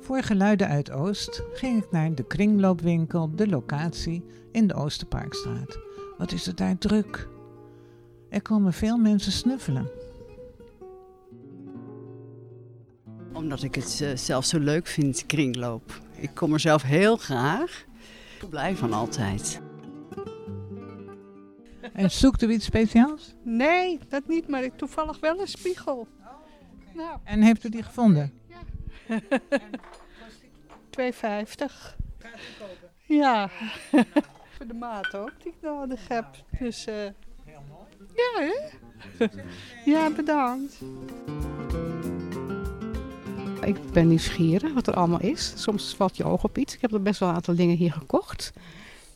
Voor geluiden uit Oost ging ik naar de kringloopwinkel, de locatie in de Oosterparkstraat. Wat is het daar druk? Er komen veel mensen snuffelen. Omdat ik het uh, zelf zo leuk vind, kringloop. Ik kom er zelf heel graag. Ik blij van altijd. En zoekt u iets speciaals? Nee, dat niet, maar ik toevallig wel een spiegel. Nou. En heeft u die gevonden? Ja. 2,50. Ja, voor de maat ook die ik nodig heb. Dus, uh... Heel mooi. Ja, hè? Ja, bedankt. Ik ben nieuwsgierig wat er allemaal is. Soms valt je oog op iets. Ik heb er best wel een aantal dingen hier gekocht.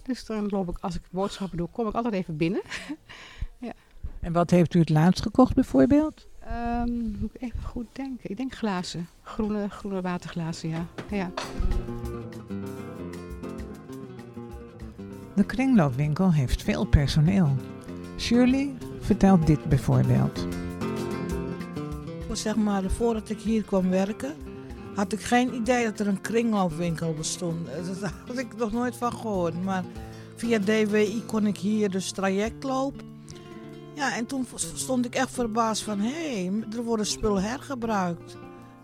Dus dan loop ik, als ik boodschappen doe, kom ik altijd even binnen. ja. En wat heeft u het laatst gekocht bijvoorbeeld? Um, moet ik even goed denken. Ik denk glazen. Groene, groene waterglazen, ja. ja. De kringloopwinkel heeft veel personeel. Shirley vertelt dit bijvoorbeeld. Zeg maar, voordat ik hier kwam werken, had ik geen idee dat er een kringloopwinkel bestond. Daar had ik nog nooit van gehoord. Maar via DWI kon ik hier dus traject lopen. Ja, en toen stond ik echt verbaasd van, hé, hey, er worden spullen hergebruikt.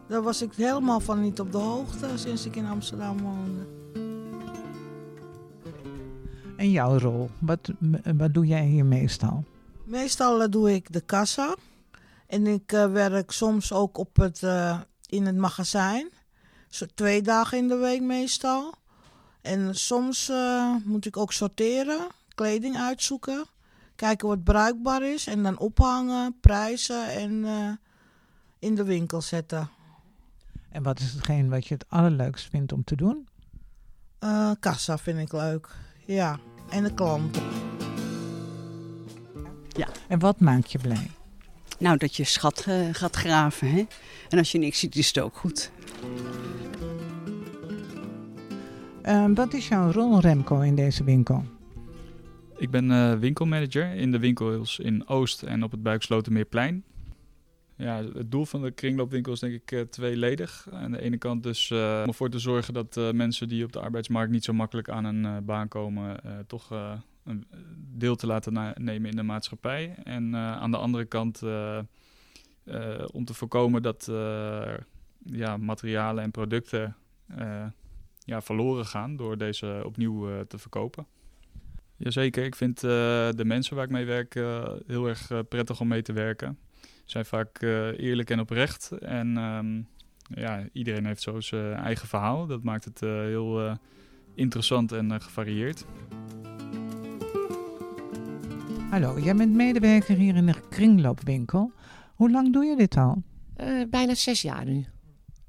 Daar was ik helemaal van niet op de hoogte sinds ik in Amsterdam woonde. En jouw rol, wat, wat doe jij hier meestal? Meestal uh, doe ik de kassa. En ik uh, werk soms ook op het, uh, in het magazijn. Zo twee dagen in de week meestal. En soms moet ik ook sorteren, kleding uitzoeken. Kijken wat bruikbaar is. En dan ophangen, prijzen en in de winkel zetten. En wat is hetgeen wat je het allerleukst vindt om te doen? kassa vind ik leuk. Ja, en de klanten. Ja. En wat maakt je blij? Nou, dat je schat uh, gaat graven. Hè? En als je niks ziet, is het ook goed. Uh, wat is jouw rol, Remco, in deze winkel? Ik ben uh, winkelmanager in de winkels in Oost en op het Buikslotermeerplein. Ja, het doel van de kringloopwinkel is denk ik uh, tweeledig. Aan de ene kant dus uh, om ervoor te zorgen dat mensen die op de arbeidsmarkt niet zo makkelijk aan een baan komen, toch een deel te laten nemen in de maatschappij. En aan de andere kant om te voorkomen dat ja, materialen en producten ja, verloren gaan door deze opnieuw te verkopen. Jazeker, ik vind de mensen waar ik mee werk heel erg prettig om mee te werken zijn vaak uh, eerlijk en oprecht. En um, ja, iedereen heeft zo zijn eigen verhaal. Dat maakt het uh, heel uh, interessant en gevarieerd. Hallo, jij bent medewerker hier in de kringloopwinkel. Hoe lang doe je dit al? bijna zes jaar nu.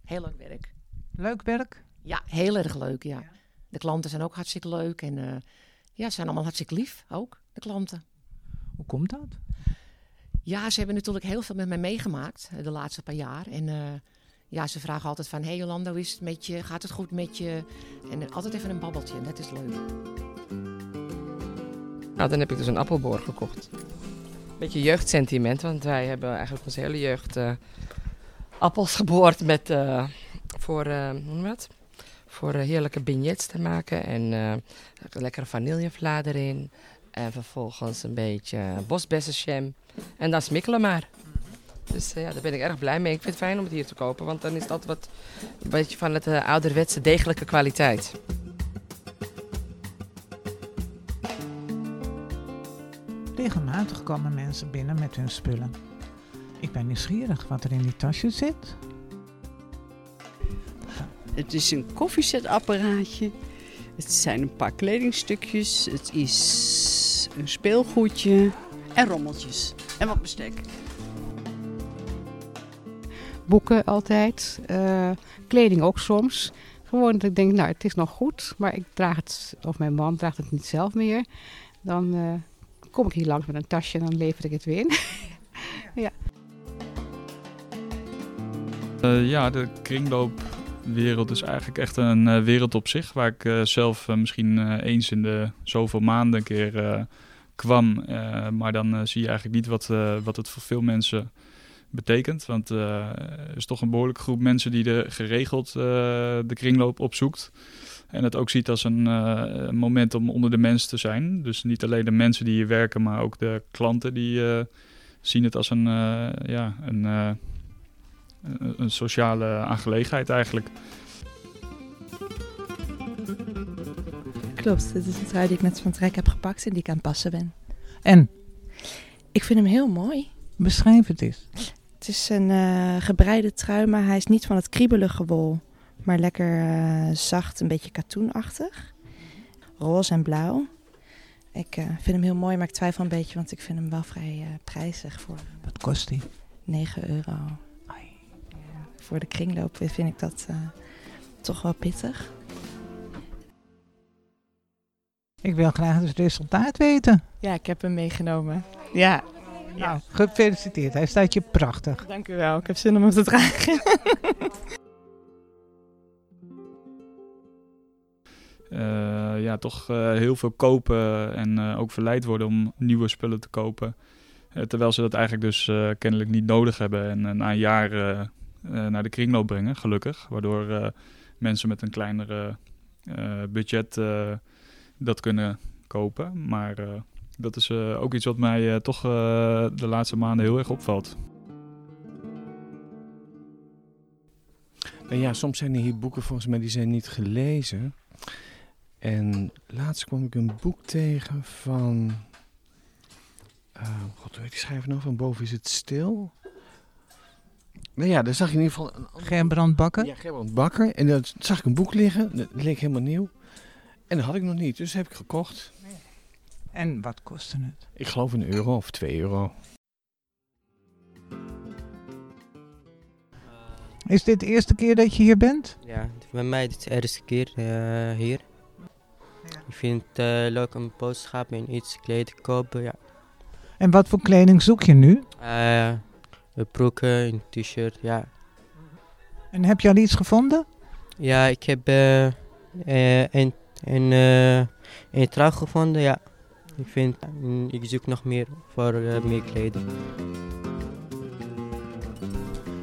Heel leuk werk. Leuk werk? Ja, heel erg leuk, ja. ja. De klanten zijn ook hartstikke leuk en ja, ze zijn allemaal hartstikke lief, ook, de klanten. Hoe komt dat? Ja, ze hebben natuurlijk heel veel met mij meegemaakt de laatste paar jaar. En uh, ja, ze vragen altijd van... Hé hey Jolanda, hoe is het met je? Gaat het goed met je? En altijd even een babbeltje. Dat is leuk. Nou, dan heb ik dus een appelboor gekocht. Beetje jeugdsentiment, want wij hebben eigenlijk onze hele jeugd uh, appels geboord met... Uh, voor, hoe noem dat? Voor heerlijke beignets te maken. En lekkere vanillevla erin. En vervolgens een beetje bosbessenjam. En dan smikkelen maar. Dus uh, ja, daar ben ik erg blij mee. Ik vind het fijn om het hier te kopen, want dan is altijd wat, een beetje van het ouderwetse degelijke kwaliteit. Regelmatig komen mensen binnen met hun spullen. Ik ben nieuwsgierig wat er in die tasje zit. Het is een koffiezetapparaatje. Het zijn een paar kledingstukjes. Het is een speelgoedje en rommeltjes. En wat bestek. Boeken altijd. Uh, kleding ook soms. Gewoon dat ik denk, nou het is nog goed. Maar ik draag het, of mijn man draagt het niet zelf meer. Dan uh, kom ik hier langs met een tasje en dan lever ik het weer in. ja. Uh, ja, de kringloopwereld is eigenlijk echt een wereld op zich. Waar ik zelf misschien eens in de zoveel maanden een keer kwam. Uh, maar dan uh, zie je eigenlijk niet wat, uh, wat het voor veel mensen betekent. Want er is toch een behoorlijke groep mensen die de, geregeld de kringloop opzoekt. En het ook ziet als een moment om onder de mensen te zijn. Dus niet alleen de mensen die hier werken, maar ook de klanten die zien het als een, ja, een, een sociale aangelegenheid eigenlijk. Klopt, dit is een trui die ik net van trek heb gepakt en die ik aan het passen ben. En? Ik vind hem heel mooi. Beschrijf het eens. Het is een uh, gebreide trui, maar hij is niet van het kriebelige wol. Maar lekker uh, zacht, een beetje katoenachtig. Roze en blauw. Ik uh, vind hem heel mooi, maar ik twijfel een beetje, want ik vind hem wel vrij prijzig. Voor, Wat kost hij? 9 euro. Voor de kringloop vind ik dat toch wel pittig. Ik wil graag het resultaat weten. Ja, ik heb hem meegenomen. Ja. Nou, gefeliciteerd. Hij staat je prachtig. Dank u wel. Ik heb zin om hem te dragen. Uh, ja, toch uh, heel veel kopen en uh, ook verleid worden om nieuwe spullen te kopen. terwijl ze dat eigenlijk dus kennelijk niet nodig hebben en na een jaar naar de kringloop brengen, gelukkig. Waardoor mensen met een kleinere budget dat kunnen kopen. Maar dat is ook iets wat mij toch de laatste maanden heel erg opvalt. Nou ja, soms zijn er hier boeken volgens mij die zijn niet gelezen. En laatst kwam ik een boek tegen van. God, hoe heet die schrijver nou? Van boven is het stil. Nou ja, daar zag je in ieder geval. Een... Gerbrand Bakker? Ja, Gerbrand Bakker. En dan zag ik een boek liggen. Dat leek helemaal nieuw. En dat had ik nog niet, dus heb ik gekocht. En wat kostte het? Ik geloof een euro of twee euro. Is dit de eerste keer dat je hier bent? Ja, bij mij is het de eerste keer uh, hier. Ja. Ik vind het uh, leuk om boodschap en iets kleding kopen, ja. En wat voor kleding zoek je nu? Uh, broeken, een t-shirt, ja. En heb je al iets gevonden? Ja, ik heb een en uh, een trui gevonden, ja. Ik vind, ik zoek nog meer voor uh, meer kleding.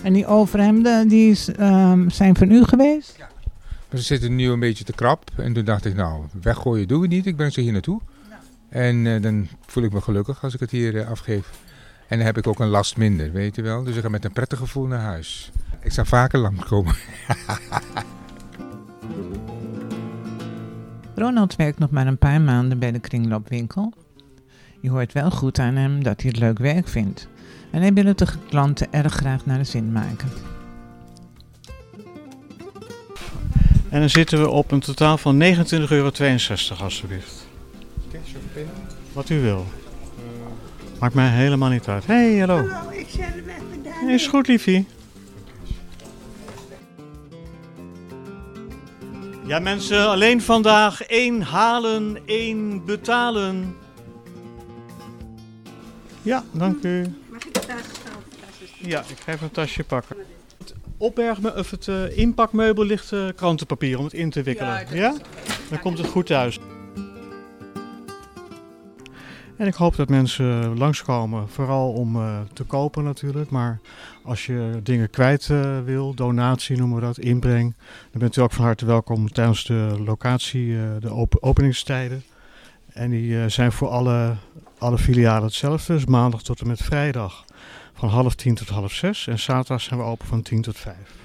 En die overhemden, die is, um, zijn van u geweest? Ja. Maar ze zitten nu een beetje te krap. En toen dacht ik, nou, weggooien doen we niet. Ik breng ze hier naartoe. En uh, dan voel ik me gelukkig als ik het hier afgeef. En dan heb ik ook een last minder, weet je wel. Dus ik ga met een prettig gevoel naar huis. Ik zou vaker langskomen. Ronald werkt nog maar een paar maanden bij de kringloopwinkel. Je hoort wel goed aan hem dat hij het leuk werk vindt. En hij wil het de klanten erg graag naar de zin maken. En dan zitten we op een totaal van 29,62 euro alstublieft. Wat u wil. Maakt mij helemaal niet uit. Hey, hallo. Hallo, ik hem even Is goed, liefie. Ja, mensen, alleen vandaag één halen, één betalen. Ja, dank u. Mag ik de tas Ja, ik ga even een tasje pakken. Het, opbergme, of het uh, inpakmeubel ligt uh, krantenpapier om het in te wikkelen. Ja? Dan komt het goed thuis. En ik hoop dat mensen langskomen, vooral om uh, te kopen natuurlijk. Maar als je dingen kwijt uh, wil, donatie noemen we dat, inbreng, dan bent u ook van harte welkom tijdens de locatie, uh, de op openingstijden. En die zijn voor alle, alle filialen hetzelfde, dus maandag tot en met vrijdag van half tien tot half zes. En zaterdag zijn we open van tien tot vijf.